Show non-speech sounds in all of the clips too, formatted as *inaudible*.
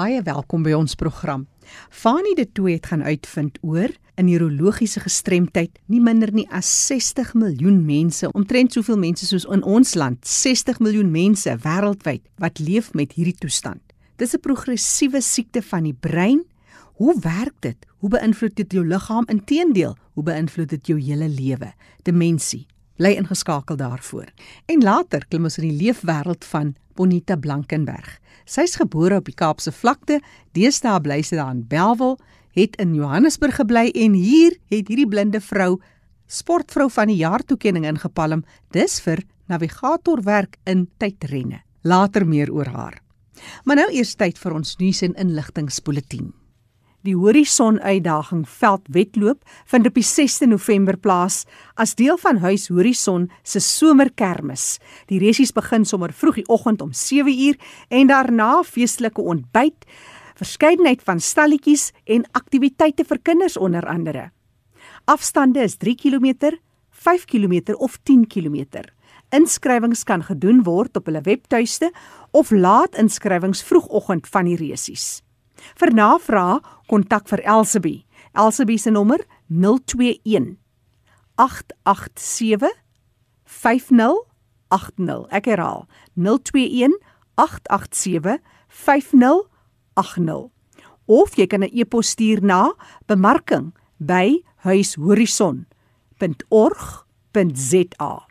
Baie welkom by ons program. Fanie de Tooy het gaan uitvind oor 'n neurologiese gestremdheid nie minder nie as 60 miljoen mense, omtrent soveel mense soos in ons land, 60 miljoen mense wêreldwyd wat leef met hierdie toestand. Dis 'n progressiewe siekte van die brein. Hoe werk dit? Hoe beïnvloed dit jou liggaam? Inteendeel, hoe beïnvloed dit jou hele lewe? Demensie. Bly ingeskakel daarvoor. En later klim ons in die leefwêreld van Bonita Blankenberg. Sy's gebore op die Kaapse vlakte, deesdae bly sy daar in Belwel, het in Johannesburg gebly en hier het hierdie blinde vrou sportvrou van die jaar toekenning ingepalm, dis vir navigatorwerk in tydrenne. Later meer oor haar. Maar nou eers tyd vir ons nuus en inligtingspoletie. Die Horison uitdaging veldwedloop vind op die 6de November plaas as deel van Huis Horison se somerkermis. Die resies begin sommer vroeg die oggend om 7uur en daarna feestelike ontbyt, verskeidenheid van stalletjies en aktiwiteite vir kinders onder andere. Afstande is 3 km, 5 km of 10 km. Inskrywings kan gedoen word op hulle webtuiste of laat inskrywings vroegoggend van die resies. Vir navraag kontak vir Elsabie. Elsabie se nommer 021 887 5080. Ek herhaal 021 887 5080. Of jy kan 'n e-pos stuur na bemarking@huishorison.org.za.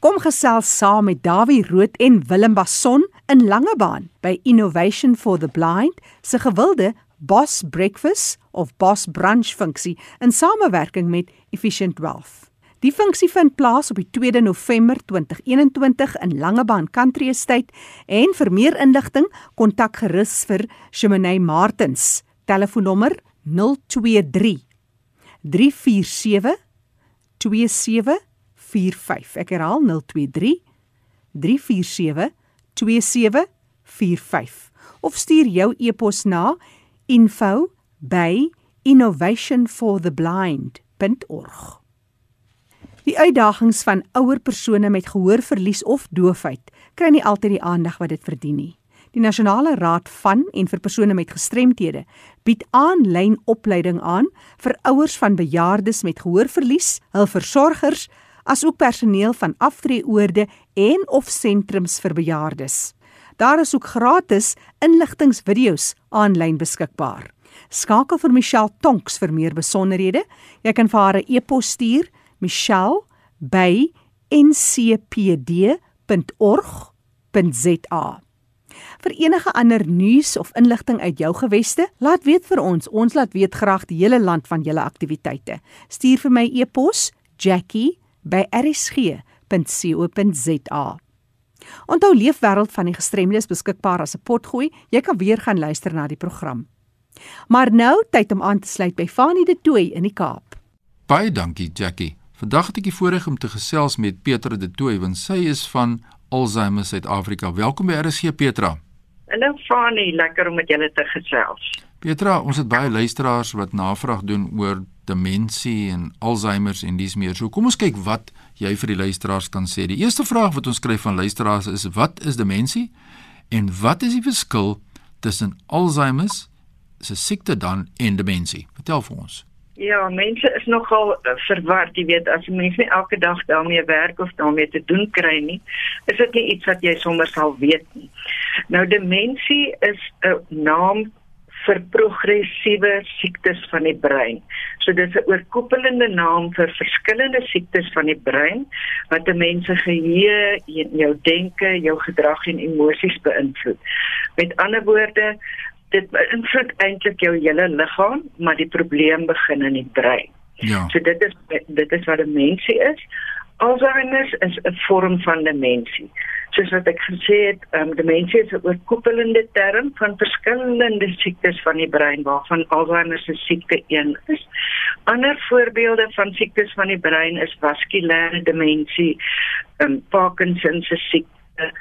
Kom gesels saam met Dawie Rood en Willem Basson in Langebaan by Innovation for the Blind se gewilde Boss Breakfast of Boss Brunch funksie in samewerking met Efficient Wealth. Die funksie vind plaas op die 2de November 2021 in Langebaan Country Estate en vir meer inligting kontak gerus vir Shimoney Martins. Telefoonnommer 023 347 27 45. Ek herhaal 023 347 2745 of stuur jou e-pos na info@innovationfortheblind.org. Die uitdagings van ouer persone met gehoorverlies of doofheid kry nie altyd die aandag wat dit verdien nie. Die Nasionale Raad van en vir persone met gestremthede bied aanlyn opleiding aan vir ouers van bejaardes met gehoorverlies, hul versorgers, asook personeel van aftreeoorde en of sentrums vir bejaardes. Daar is ook gratis inligtingvideo's aanlyn beskikbaar. Skakel vir Michelle Tonks vir meer besonderhede. Jy kan vir haar 'n e-pos stuur, michelle@ncpd.org.za. Vir enige ander nuus of inligting uit jou geweste, laat weet vir ons. Ons laat weet graag die hele land van julle aktiwiteite. Stuur vir my e-pos Jackie by rsg.co.za. Onthou Leefwêreld van die Gestremdes beskikbaar as 'n potgooi. Jy kan weer gaan luister na die program. Maar nou tyd om aan te sluit by Fanie de Tooy in die Kaap. Baie dankie Jackie. Vandag het ek die voorreg om te gesels met Petra de Tooy want sy is van Alzheimer Suid-Afrika. Welkom by RSG Petra. Hallo Fanie, lekker om met julle te gesels. Petra, ons het baie luisteraars wat navraag doen oor demensie en Alzheimer en dis meer. So kom ons kyk wat jy vir die luisteraars kan sê. Die eerste vraag wat ons kry van luisteraars is wat is demensie en wat is die verskil tussen Alzheimer se siekte dan en demensie? Vertel vir ons. Ja, mense is nogal uh, verward, jy weet, as mense nie elke dag daarmee werk of daarmee te doen kry nie, is dit nie iets wat jy sommer sal weet nie. Nou demensie is 'n naam vir progressiewe siektes van die brein. So dit is 'n oorkoepelende naam vir verskillende siektes van die brein wat 'n mens se geheue, jou denke, jou gedrag en emosies beïnvloed. Met ander woorde, dit beïnvloed eintlik jou hele liggaam, maar die probleem begin in die brein. Ja. So dit is dit is wat 'n mensie is. Alzheimer is 'n vorm van demensie soos wat ek gesê het, um, demensie is 'n oorkoepelende term van verskillende siektes van die brein waarvan Alzheimer se siekte een is. Ander voorbeelde van siektes van die brein is vaskulêre demensie, um, Parkinson se siekte,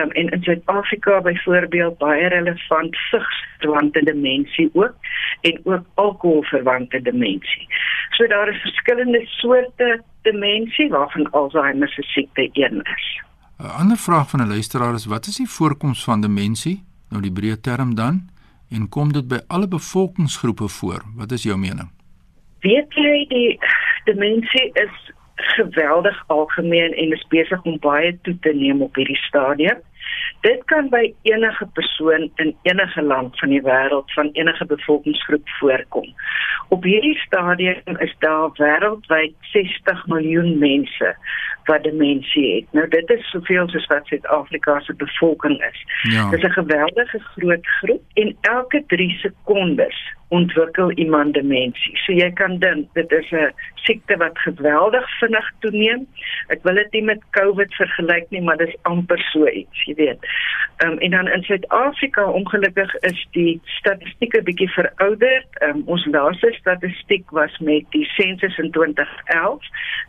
um, en in Suid-Afrika byvoorbeeld baie relevant vigsverwante demensie ook en ook alkoholverwante demensie. So daar is verskillende soorte demensie waarvan Alzheimer se siekte een is. 'n Ander vraag van 'n luisteraar is wat is die voorkoms van demensie? Nou die breë term dan en kom dit by alle bevolkingsgroepe voor? Wat is jou mening? Weet jy die demensie is geweldig algemeen en is besig om baie toe te neem op hierdie stadium. Dit kan by enige persoon in enige land van die wêreld van enige bevolkingsgroep voorkom. Op hierdie stadium is daar wêreldwyd 60 miljoen mense wat demensie het. Nou dit is soveel soos wat Suid-Afrika se bevolking is. Ja. Dit is 'n geweldige groot groep en elke 3 sekondes ontwikkel iemand demensie. So jy kan dink dit is 'n siekte wat geweldig vinnig toeneem. Ek wil dit nie met COVID vergelyk nie, maar dit is amper so iets, jy weet. Ehm um, en dan in Suid-Afrika ongelukkig is die statistieke bietjie verouderd. Ehm um, ons laaste statistiek was met die sensus in 2011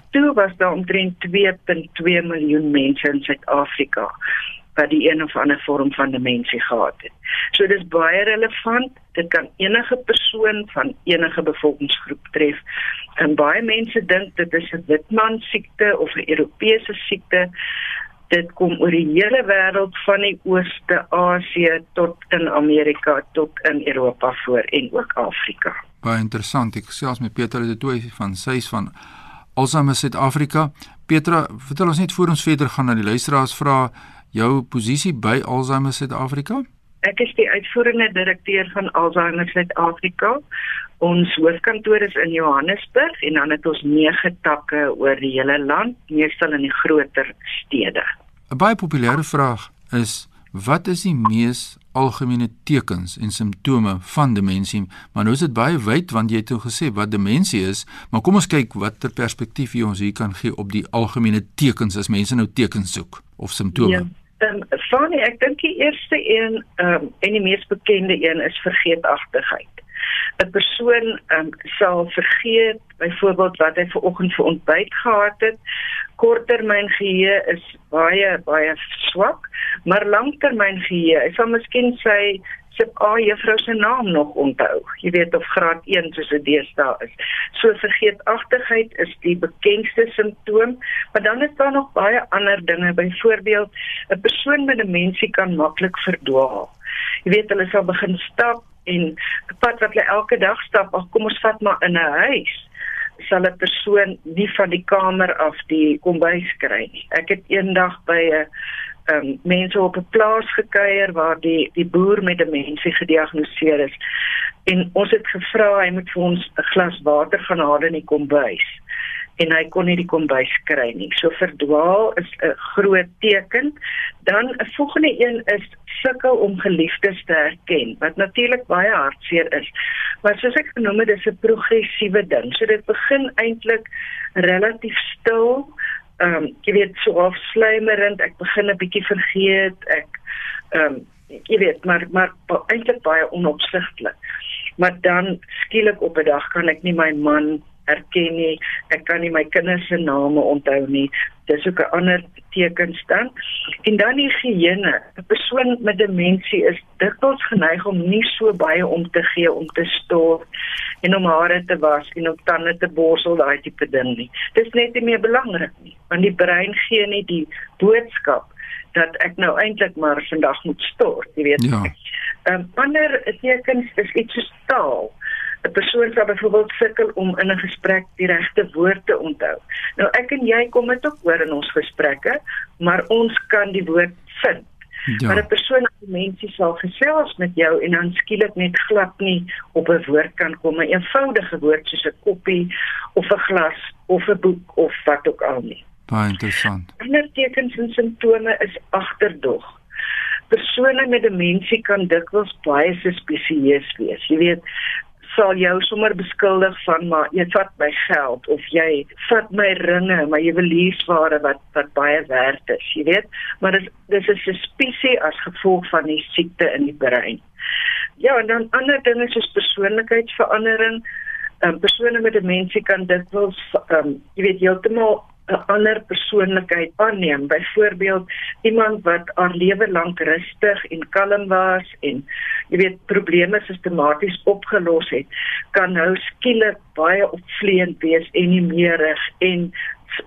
toe was daar omtrent 2.2 miljoen mense in Suid-Afrika wat die een of ander vorm van demensie gehad het. So dis baie relevant. Dit kan enige persoon van enige bevolkingsgroep tref. En baie mense dink dit is 'n witman siekte of 'n Europese siekte. Dit kom oor die hele wêreld van die Ooste Asië tot in Amerika tot in Europa voor en ook Afrika. Baie interessant. Ek gesels met Pieter de Tooy van Sys van Alzheimer Suid-Afrika. Petra, vertel ons net voor ons verder gaan na die luisteraars vra jou posisie by Alzheimer Suid-Afrika. Ek is die uitvoerende direkteur van Alzheimer Suid-Afrika. Ons hoofkantoor is in Johannesburg en dan het ons 9 takke oor die hele land, meestal in die groter stede. 'n Baie populêre vraag is wat is die mees algemene tekens en simptome van demensie, maar nou is dit baie wyd want jy het nou gesê wat demensie is, maar kom ons kyk watter perspektief jy ons hier kan gee op die algemene tekens as mense nou tekens soek of simptome. Ja. Ehm um, funny, ek dink die eerste een ehm um, en die mees bekende een is vergeetachtigheid. 'n Persoon um, sal vergeet byvoorbeeld wat hy ver oggend vir ontbyt gehad het korttermyn geheue is baie baie swak, maar langtermyn geheue, ek sal miskien sê sy a juffrou se naam nog onthou. Jy weet of graad 1 soos dit deesdae is. So vergeetachtigheid is die bekendste simptoom, maar dan is daar nog baie ander dinge. Byvoorbeeld, 'n persoon met demensie kan maklik verdwaal. Jy weet hulle sal begin stap en 'n pad wat hulle elke dag stap, ag kom ons vat maar in 'n huis sal 'n persoon nie van die kamer af die kombuis kry nie. Ek het eendag by 'n um, mense op 'n plaas gekuier waar die die boer met demensie gediagnoseer is en ons het gevra hy moet vir ons 'n glas water gaan haal in die kombuis en hy kon nie die kombuis kry nie. So verdwaal is 'n groot teken. Dan 'n volgende een is sukkel om geliefdes te herken, wat natuurlik baie hartseer is. Maar soos ek genoem het, dis 'n progressiewe ding. So dit begin eintlik relatief stil. Ehm um, jy weet so afsluimerend, ek begin 'n bietjie vergeet, ek ehm um, jy weet maar maar eintlik baie onopsigtelik. Maar dan skielik op 'n dag kan ek nie my man erken nie. Ek kan nie my kinders se name onthou nie. Dis ook 'n ander tekens dan. En dan die higiëne. 'n Persoon met demensie is dikwels geneig om nie so baie om te gee om te stort en om hare te was en om tande te borsel, daai tipe ding nie. Dis net nie meer belangrik nie, want die brein gee nie die boodskap dat ek nou eintlik maar vandag moet stort, jy weet. Ja. Ehm um, ander tekens is iets soos taal. 'n persoon sal byvoorbeeld sukkel om in 'n gesprek die regte woord te onthou. Nou ek en jy kom dit ook hoor in ons gesprekke, maar ons kan die woord vind. Ja. Maar 'n persoon met demensie sal gesels met jou en dan skielik net glad nie op 'n woord kan kom, 'n eenvoudige woord soos 'n koppie of 'n glas of 'n boek of wat ook al nie. Baie interessant. Ander tekens en simptome is agterdog. Persone met demensie kan dikwels baie suspisieus wees. Jy weet, sal jou sommer beskuldig van maar jy vat my geld of jy vat my ringe, my juweliersware wat wat baie werd is, jy weet. Maar dis dis is 'n suspisie as gevolg van die siekte in die brein. Ja, en dan ander dinge soos persoonlikheidsverandering. Ehm um, persone met demensie kan dikwels ehm um, jy weet heeltemal 'n ander persoonlikheid aanneem. Byvoorbeeld iemand wat haar lewe lank rustig en kalm was en jy weet probleme sistematies opgelos het, kan nou skielik baie opvleend wees en nie meerig en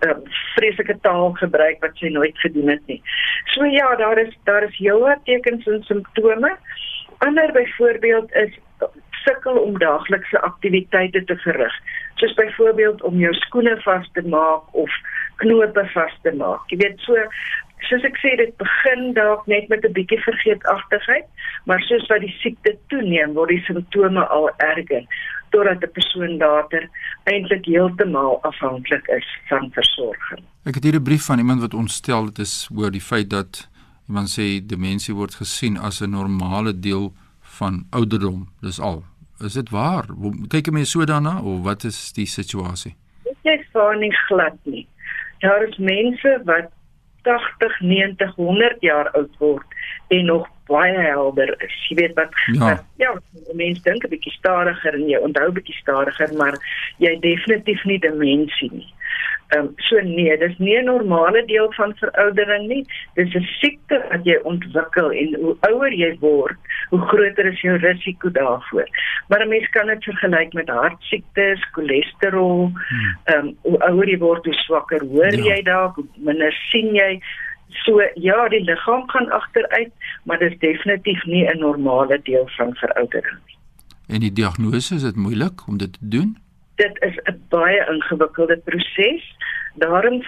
uh, vreeslike taal gebruik wat sy nooit gedoen het nie. So ja, daar is daar is heelwat tekens en simptome ander byvoorbeeld is sukkel om daaglikse aktiwiteite te verrig, soos byvoorbeeld om jou skoene vas te maak of knope vas te maak. Jy weet so soos ek sê dit begin dalk net met 'n bietjie vergeetachtigheid, maar soos wat die siekte toeneem, word die simptome al erger totdat 'n persoon later eintlik heeltemal afhanklik is van versorging. Ek het hier 'n brief van iemand wat ontstel het is oor die feit dat iemand sê demensie word gesien as 'n normale deel van ouderdom. Dis al. Is dit waar? Kyk jy mense so daarna of wat is die situasie? Dit is vaar nie glad nie. Daar is mense wat 80, 90, 100 jaar oud word en nog baie helder is. Jy weet wat ja, ja mense dink 'n bietjie stadiger en jy onthou 'n bietjie stadiger, maar jy definitief nie demensie nie. Ehm um, so nee, dis nie 'n normale deel van veroudering nie. Dis 'n siekte wat jy ontwikkel en hoe ouer jy word, hoe groter is jou risiko daarvoor. Maar 'n mens kan dit vergelyk met hartsiektes, cholesterol. Hmm. Ehm um, hoe ouer jy word, hoe swakker hoor ja. jy dalk, minder sien jy. So ja, die liggaam gaan agteruit, maar dit is definitief nie 'n normale deel van veroudering nie. En die diagnose is dit moeilik om dit te doen? Dit is 'n baie ingewikkelde proses. Daarom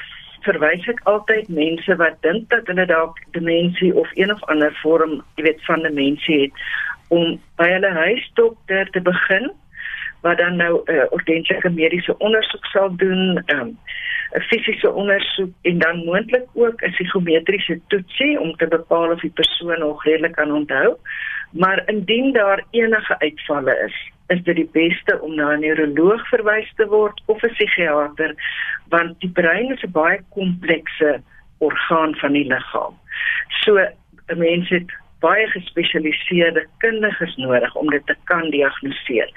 verwys ek altyd mense wat dink dat hulle dalk demensie of een of ander vorm, jy weet, van demensie het om by hulle huisdokter te begin wat dan nou 'n uh, ordentlike mediese ondersoek sal doen, ehm, 'n um, fisiese ondersoek en dan moontlik ook 'n psigometriese toetsie om te bepaal of die persoon nog redelik kan onthou. Maar indien daar enige uitvalle is, is dit die beste om na 'n neuroloog verwys te word of 'n psigiater want die brein is 'n baie komplekse orgaan van die liggaam. So 'n mens het baie gespesialiseerde kundiges nodig om dit te kan diagnoseer.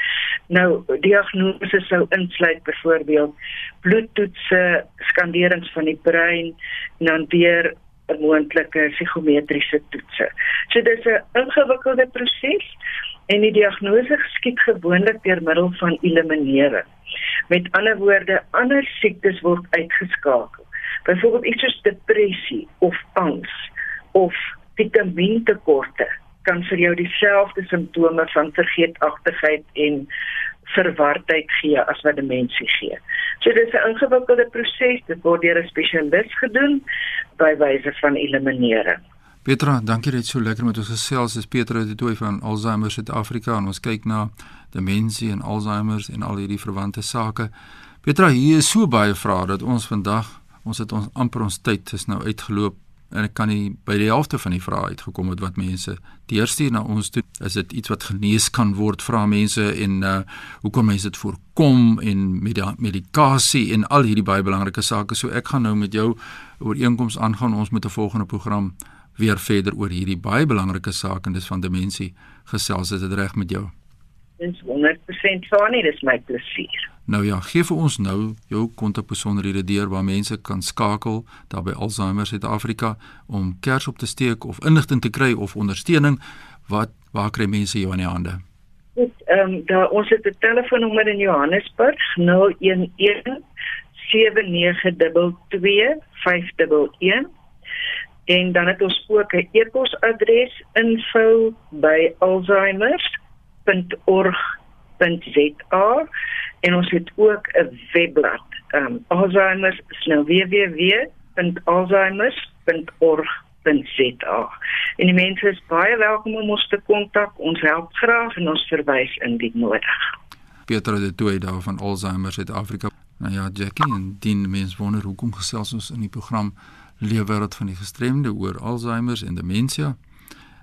Nou diagnose sou insluit byvoorbeeld bloedtoetse, skanderings van die brein en dan weer 'n moontlike psigometriese toetse. So dis 'n ingewikkelde proses en die diagnose geskied gewoonlik deur middel van eliminering. Met ander woorde, ander siektes word uitgeskakel. Byvoorbeeld iets soos depressie of angs of vitamintekorte kan vir jou dieselfde simptome van vergeetachtigheid en verwardheid gee as wat demensie gee. So dis 'n ingewikkelde proses, dit word deur 'n spesialis gedoen by wyse van eliminering. Petra, dankie dat jy so lekker met ons gesels. Dis Petra de Tooi van Alzheimer Suid-Afrika en ons kyk na demensie en Alzheimer en al hierdie verwante sake. Petra, hier is so baie vrae dat ons vandag, ons het ons amper ons tyd is nou uitgeloop en ek kan nie by die helfte van die vrae uitgekom het wat mense deurstuur na ons toe. Is dit iets wat genees kan word vra mense en uh hoe kom mense dit voorkom en met medikasie en al hierdie baie belangrike sake. So ek gaan nou met jou ooreenkoms aangaan ons met 'n volgende program weer verder oor hierdie baie belangrike saak en dis van demensie gesels is dit reg met jou? Dis 100% van nie dis my plesier. Nou ja gee vir ons nou jou kontakbesonderhede deur waar mense kan skakel daar by Alzheimer Suid-Afrika om kers op te steek of inligting te kry of ondersteuning. Wat waar kry mense jou in die hande? Goed, ehm um, daar ons het 'n telefoonnommer in Johannesburg 011 7922 511 En dan het ons ook 'n e-posadres info@alzheimers.org.za en ons het ook 'n webblad. Ehm um, Alzheimers is nou www.alzheimers.org.za. En die mense is baie welkom om ons te kontak. Ons help graag en ons verwys indien nodig. Pieter de Tooi daar van Alzheimers Suid-Afrika. Nou ja, Jackie, en dien mense wonder hoekom gesels ons in die program leefwêreld van die gestremde oor Alzheimer en demensie.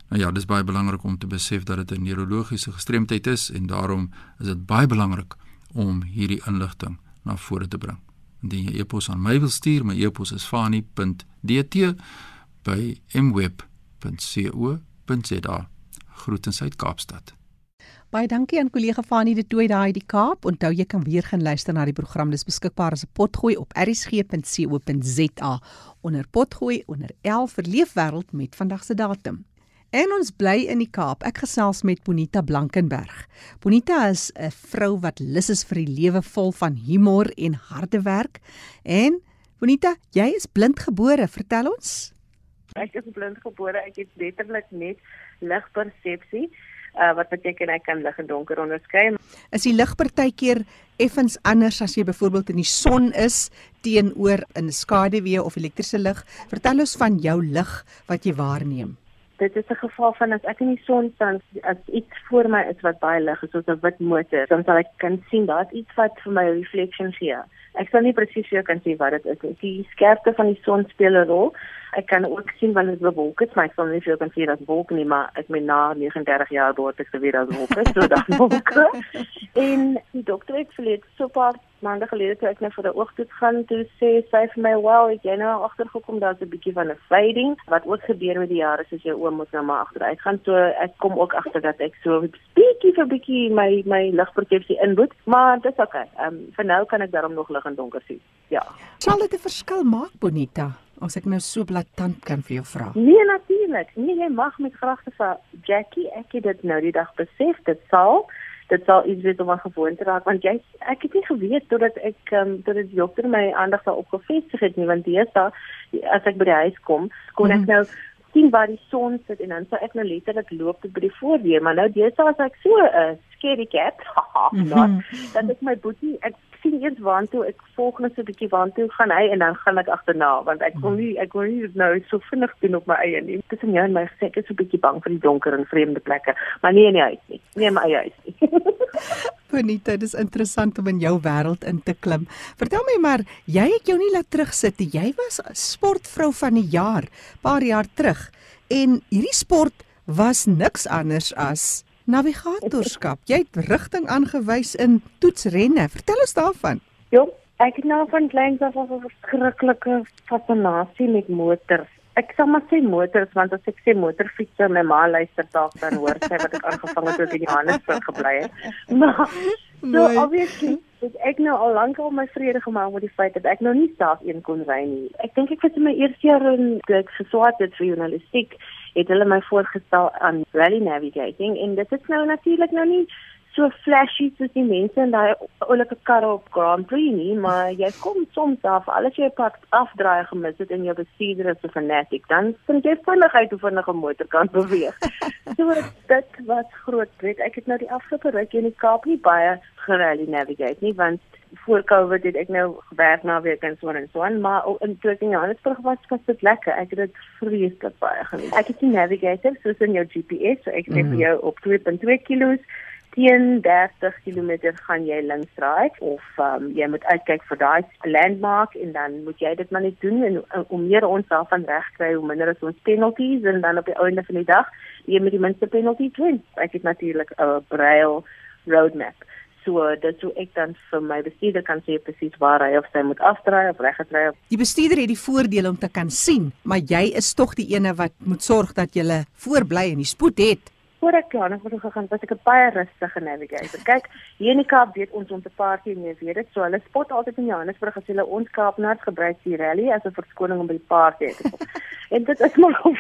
Nou ja, dis baie belangrik om te besef dat dit 'n neurologiese gestremdheid is en daarom is dit baie belangrik om hierdie inligting na vore te bring. Indien jy e-pos aan my wil stuur, my e-pos is fani.dt by mweb.co.za. Groetens uit Kaapstad. Baie dankie aan kollega Fanie de Tooi daai die Kaap. Onthou jy kan weer gaan luister na die program. Dis beskikbaar as 'n potgooi op erisg.co.za onder potgooi onder 11 vir leefwêreld met vandag se datum. En ons bly in die Kaap. Ek gesels met Bonita Blankenberg. Bonita is 'n vrou wat lus is vir die lewe vol van humor en harde werk. En Bonita, jy is blindgebore. Vertel ons. Ek is blindgebore. Ek het letterlik net ligpersepsie uh, wat beteken ek kan lig en donker onderskei. Is die lig partykeer effens anders as jy byvoorbeeld in die son is teenoor in skaduwee of elektriese lig? Vertel ons van jou lig wat jy waarneem dit is 'n geval van as ek in die son staan as iets voor my is wat baie lig is soos 'n wit motor dan sal ek kan sien daar's iets wat vir my reflection gee. Ek sal nie presies jou kan sê wat dit is nie. Die skerpte van die son speel 'n rol. Ek kan ook sien wanneer dit bewolk is, maar ek sal nie jou kan sê dat wolk nie, maar ek meen na 39 jaar word ek geweet as wolk so dan wolk. *laughs* en die dokter het verlede so paar maande gelede toe ek net vir 'n oogtoets gaan toe sê sy vir my, "Well, ek jy nou agtergekom daar's 'n bietjie van 'n fading wat ook gebeur met die jare soos jou oom moet nou maar agteruit gaan." So ek kom ook agter dat ek so bietjie vir bietjie my my ligpersepsie inboet, maar dit is okay. Ehm um, vir nou kan ek daarom nog lig en donker sien. Ja. Sal dit 'n verskil maak, Bonita? As ek nou so blaatant kan vir jou vra. Nee, natuurlik. Nee, jy mag met gragte vir Jackie, ek het dit nou die dag besef, dit sal dit sal iets wees om aan gewoon te raak want jy ek het nie geweet totdat ek um, tot dit dokter my aandag daar opgevestig het nie want dis daar as ek by die huis kom kon ek mm. nou sien waar die son sit en dan sou ek nou letterlik loop tot by die voordeur maar nou dis as ek so 'n uh, scaredy cat mm -hmm. dan is my boetie ek sien eers waantoe ek volgende 'n bietjie waantoe gaan hy en dan gaan ek agterna want ek wil nie ek wil nie nou so vinnig doen op my eie nie. Tussen jou en my gesê ek is 'n bietjie bang vir die donker en vreemde plekke, maar nie in die huis nie. In my eie huis. *laughs* Bonita, dis interessant om in jou wêreld in te klim. Vertel my maar, jy het jou nie laat terugsit nie. Jy was sportvrou van die jaar paar jaar terug en hierdie sport was niks anders as navigatorskap. Jy het rigting aangewys in toetsrenne. Vertel ons daarvan. Ja, ek het nou van kleins af 'n verskriklike fascinasie met motors. Ek sê maar sê motors want as ek sê motorfietsse, my ma luister dalk dan hoor sy wat ek aangevang het toe in Johannesburg gebly het. *laughs* Maar so obviously het ek nou al lank al my vrede gemaak met die feit dat ek nou nie self een kon ry nie. Ek dink ek was in my eerste jaar in ek geswaat het vir journalistiek het hulle my voorgestel aan rally navigating en dit is nou natuurlik nou nie so flashy soos die mense in daai oulike karre op Grand Prix nie, maar jy kom soms af, alles jy pak afdraai gemis het en jou bestuurder is 'n fanatic, dan vind jy vinnig uit hoe vinnig 'n motor kan beweeg. *laughs* so dit was groot pret. Ek het nou die afgelope ruk in die Kaap nie baie gerally navigate nie, want voor Covid het ek nou gewerk na week en so en so en maar in toe in Johannesburg was was dit lekker. Ek het dit vreeslik baie geniet. Ek het die navigator soos in jou GPS, so ek sê vir mhm. jou op 2.2 km teen 30 km gaan jy links draai of um, jy moet uitkyk vir daai landmark en dan moet jy dit maar net doen en om meer ons daarvan reg kry hoe minder is ons penalties en dan op die einde van die dag jy met die minste penalty wen. Ek het natuurlik 'n braille roadmap so dit sou ek dan vir my bestuurder kan sê presies waar hy of sy moet afdraai of regdraai. Die bestuurder het die voordeel om te kan sien, maar jy is tog die ene wat moet sorg dat jy voorbly en die spoed het voor ek klaar was gegaan, was ek baie rustige navigator. Kyk, Kaap weet ons om te party en jy weet dit, so hulle spot altyd in Johannesburg as hulle ons Kaapnaars gebruik die rally as 'n verskoning om by die party te kom. *laughs* en dit is maar goed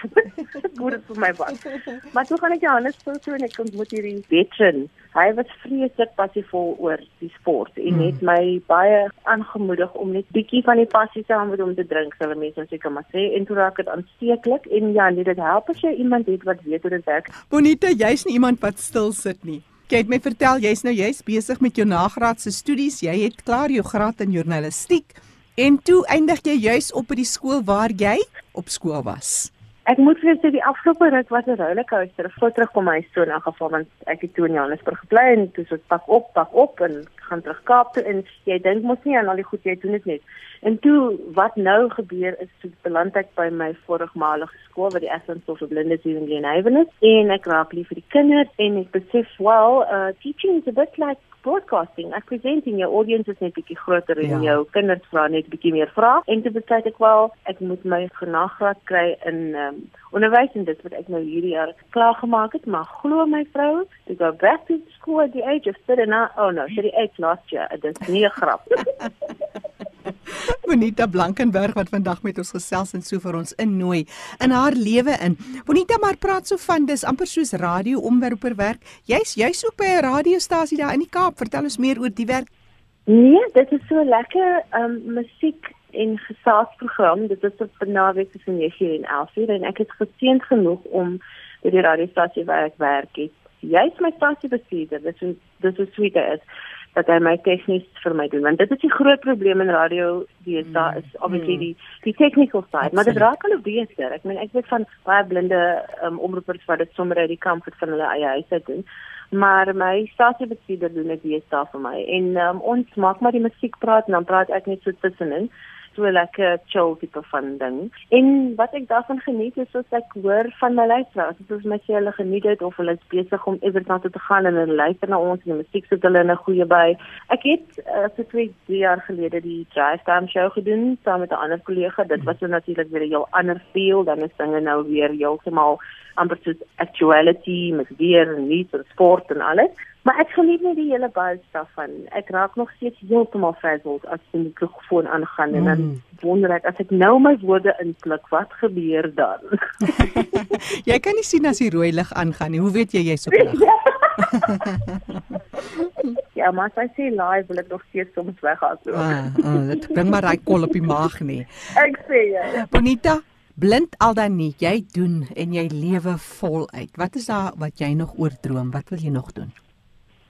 *laughs* vir my wat. Maar toe gaan ek Johannesburg toe en ek ontmoet hierdie veteran. Hy was vreeslik passievol oor die sport en het hmm. my baie aangemoedig om net bietjie van die passie saam met hom te drink, sê mense seker maar sê en toe raak dit aansteeklik en ja, dit help as jy iemand het wat weet hoe dit werk. Bonita jy's nie iemand wat stil sit nie. Jy het my vertel jy's nou jy's besig met jou nagraadse studies. Jy het klaar jou graad in journalistiek en toe eindig jy juis op by die skool waar jy op skool was. Ek moet vir sê die afgelope ruk was 'n rollercoaster. Voor terugkom my so in geval want ek het toe in Johannesburg gebly en toe so pak op, pak op en gaan terug Kaap toe en jy dink mos nie aan al die goed jy doen dit net. En toe wat nou gebeur is toe beland ek by my voormalige skool waar die Essence of Blindes in Glenhaven is en ek raak lief vir die kinders en ek besef well, uh teaching is a bit like broadcasting. Ek presenting jou audience is net bietjie groter en ja. jou kinders vra net bietjie meer vrae. En toe besluit ek wel, ek moet my genagraad kry in um, onderwys en dit wat ek nou hierdie jaar klaar gemaak het, maar glo my vrou, to go back to school at the age of 39, oh no, 38 last year. Dit is nie 'n grap. *laughs* *laughs* Bonita Blankenberg wat vandag met ons gesels en so vir ons innooi in haar lewe in. Bonita maar praat so van dis amper soos radio omwerper werk. Jy's jy's ook by 'n radiostasie daar in die Kaap. Vertel ons meer oor die werk. Nee, dit is so lekker um musiek en gesaagsprogram. Dit is op naweek tussen 9 en 11 en ek het geseënd genoeg om by die radiostasie waar ek werk juist my stasiebestuurder, dis hoe dis hoe sweet is dat hy my tegnies vir my doen. Want dit is die groot probleem in radio dis mm. daar is obviously mm. die die technical side maar dit raak al beter. Ek meen ek weet van baie blinde um, omroepers wat dit sommer uit die comfort van hulle eie huis uit doen. Maar my stasiebestuurder doen dit hier staan vir my. En um, ons maak maar die musiek praat en dan praat ek net so tussenin so lekker chill tipe van ding. En wat ek daarvan geniet is as ek hoor van my luisteraars, as hulle my sê hulle geniet dit of hulle is besig om toe te gaan en hulle luister na ons en die musiek sit hulle in 'n goeie by. Ek het uh, so twee jaar gelede die Drive Time show gedoen saam met 'n ander kollega. Dit was natuurlik weer 'n heel ander feel dan is dinge nou weer heeltemal amper soos actuality met weer en nuus en sport en alles. Maar ek geniet net die hele buzz daarvan. Ek raak nog steeds heeltemal frazzled as die mikrofoon aangaan en dan mm. wonder ek as ek nou my woorde inklik, wat gebeur dan? *laughs* jy kan nie sien as die rooi lig aangaan nie. Hoe weet jy jy's op lig? *laughs* ja, maar as jy live wil ek nog steeds soms weghardloop. ah, ah, dit bring maar daai kol op die maag nie. Ek sê ja. Bonita, blind al dan nie, jy doen en jy lewe voluit. Wat is daar wat jy nog oordroom? Wat wil jy nog doen?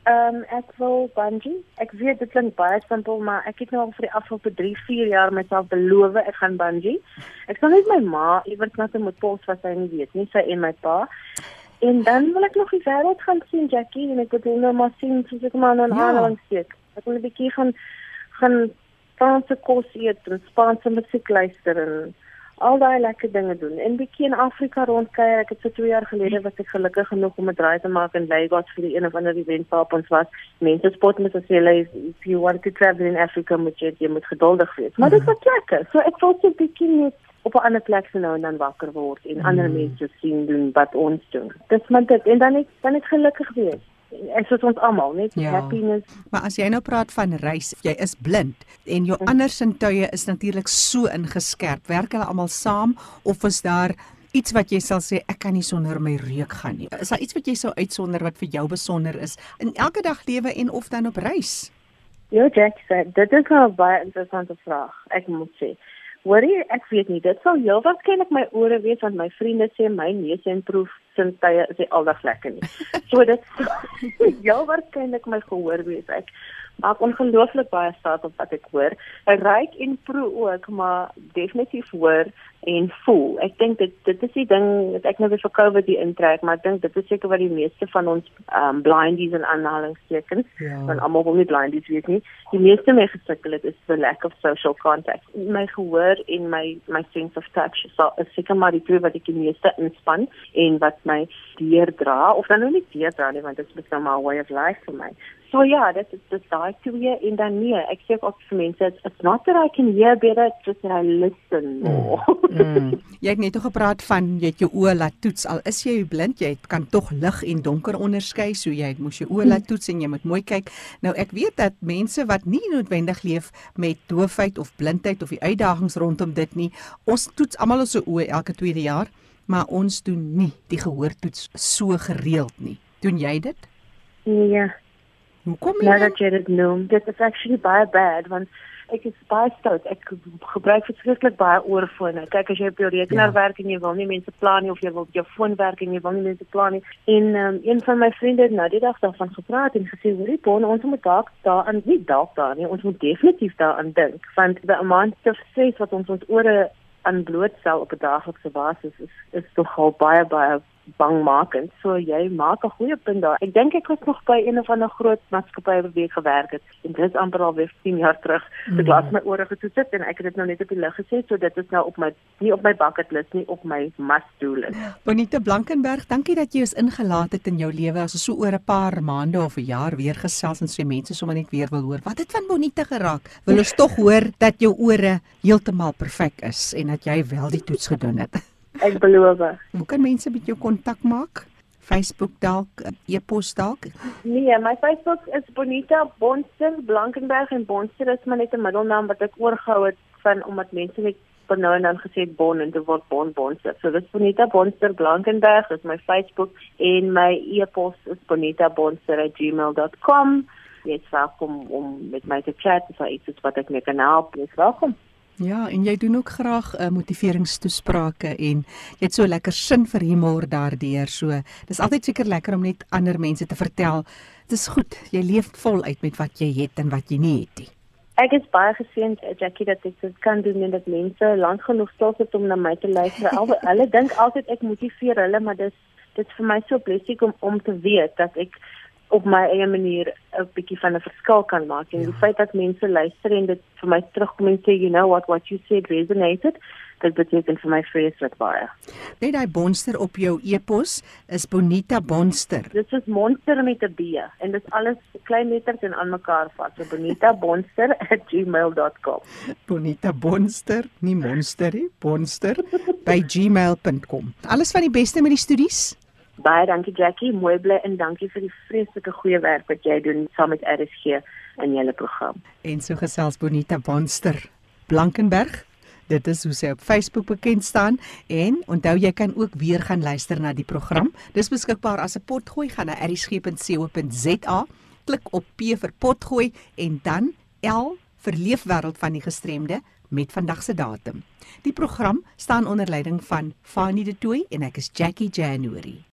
Ehm um, ek wil bungee. Ek weet dit klink baie simpel, maar ek het nou al vir die afgelope 3, 4 jaar myself beloof ek gaan bungee. Ek sal net my ma iewers na toe moet pos wat sy nie weet nie, sy en my pa. En dan wil ek nog die wêreld gaan sien, Jackie, en ek wil nou maar sien soos ek maar nou ja. aan steek. Ek wil 'n bietjie gaan gaan Spaanse kos eet en Spaanse musiek luister en al daai lekker dinge doen. En bietjie in Afrika rondkuier. Ek het so 2 jaar gelede was ek gelukkig genoeg om 'n draai te maak in Lagos vir die een of ander event waar ons was. Mense spot met as jy if you want to travel in Africa moet jy jy moet geduldig wees. Maar dit was lekker. So ek voel so bietjie net op 'n ander plek se nou en dan wakker word en ander mm. mense sien doen wat ons doen. Dis maar dit en dan ek dan ek gelukkig wees en soos ons almal net ja. happiness. Maar as jy nou praat van reis, jy is blind en jou ander sintuie is natuurlik so ingeskerp. Werk hulle almal saam of is daar iets wat jy sal sê ek kan nie sonder my reuk gaan nie? Is daar iets wat jy sou uitsonder wat vir jou besonder is in elke dag lewe en of dan op reis? Ja, Jack sê dit is 'n baie interessante vraag. Ek moet sê Hoorie, ek weet nie, dit sal heel waarskynlik my ore wees want my vriende sê my neus en proef sintuie is aldag lekker nie. So dit *laughs* heel waarskynlik my gehoor wees. Ek maak ongelooflik baie staat op wat ek hoor. Ek ruik en proe ook, maar definitief hoor en voel. Ek dink dit dit is die ding wat ek nou weer vir COVID die intrek, maar ek dink dit is seker wat die meeste van ons um blindies en aanhalingstekens, ja. want almal wil nie blindies wees nie. Die meeste mee gesukkel het is the lack of social contact. My gehoor en my my sense of touch so is seker maar die twee wat ek die meeste inspann en wat my deurdra of dan nou nie deurdra nie want dit is net maar 'n way of life vir my. So ja, dit is dit daai twee en dan nee, ek sê ook vir mense it's not that I can hear better, it's just that I listen more. Mm. Mm. Jy het net oor gepraat van jy het jou oë laat toets al is jy blind, jy kan tog lig en donker onderskei, so jy moes jou oë laat toets en jy moet mooi kyk. Nou ek weet dat mense wat nie noodwendig leef met doofheid of blindheid of die uitdagings rondom dit nie, ons toets almal ons oë elke tweede jaar, maar ons doen nie die gehoortoets so gereeld nie. Doen jy dit? Nee. Hoekom nie? Nou dat jy dit noem, dit is actually baie bad want ek is baie stout. Ek gebruik verskriklik baie oorfone. Kyk as jy op jou rekenaar ja. werk en jy wil nie mense pla nie of jy wil op jou foon werk en jy wil nie mense pla nie. En um, een van my vriende het nou die dag daarvan gepraat en gesê, "Hoorie, bon, ons moet dalk daaraan nie dalk daar nie, ons moet definitief daaraan dink want the amount of stress wat ons ons ore aan blootstel op 'n daaglikse basis is is tog al baie baie bangmakend. So jy maak 'n goeie punt daar. Ek dink ek was nog by een of ander groot maatskappy ek gewerk het en dit is amper al weer 10 jaar terug. Mm. Ek las my ore getoets het en ek het dit nou net op die lig gesê, so dit is nou op my nie op my bucket list nie, op my must do list. Bonita Blankenberg, dankie dat jy ons ingelaat het in jou lewe. As ons so oor 'n paar maande of 'n jaar weer gesels en sê mense sommer net weer wil hoor, wat het van Bonita geraak? Wil ons *laughs* tog hoor dat jou ore heeltemal perfek is en dat jy wel die toets gedoen het. Ek beloof. Hoe kan mense met jou kontak maak? Facebook dalk, e-pos dalk? Nee, my Facebook is Bonita Bonster Blankenberg en Bonster is maar net 'n middelnaam wat ek oorgehou het van omdat mense net van nou en dan gesê Bon en dit word Bon Bonster. So dis Bonita Bonster Blankenberg is my Facebook en my e-pos is bonitabonster@gmail.com. Jy is welkom om met my te chat, dis iets wat ek mee kan help. Jy is welkom. Ja, en jy doen ook graag uh, motiveringstoesprake en jy het so lekker sin vir humor daardeur. So, dis altyd seker lekker om net ander mense te vertel. Dis goed, jy leef voluit met wat jy het en wat jy nie het nie. Ek is baie geseënd, Jackie, dat ek dit kan doen en dat mense lank genoeg stil sit om na my te luister. Al hulle dink altyd ek motiveer hulle, maar dis dit vir my so blessing om om te weet dat ek op my eie manier 'n bietjie van 'n verskil kan maak en ja. die feit dat mense luister en dit vir my terugkom en sê you know what what you said resonated dit beteken vir my vreeslik baie. Net daai bonster op jou e-pos is Bonita Bonster. Dit is monster met 'n B en dit is alles klein letters en aan mekaar vas. So bonitabonster@gmail.com. *laughs* Bonita Bonster, nie monster nie, bonster by gmail.com. Alles van die beste met die studies. Baie dankie Jackie, mooi bly en dankie vir die vreeslike goeie werk wat jy doen saam met RSG in julle program. En so gesels Bonita Bonster Blankenberg. Dit is hoe sy op Facebook bekend staan en onthou jy kan ook weer gaan luister na die program. Dis beskikbaar as 'n potgooi gaan na rsg.co.za, klik op P vir potgooi en dan L vir leefwêreld van die gestremde met vandag se datum. Die program staan onder leiding van Fanie De Tooy en ek is Jackie January.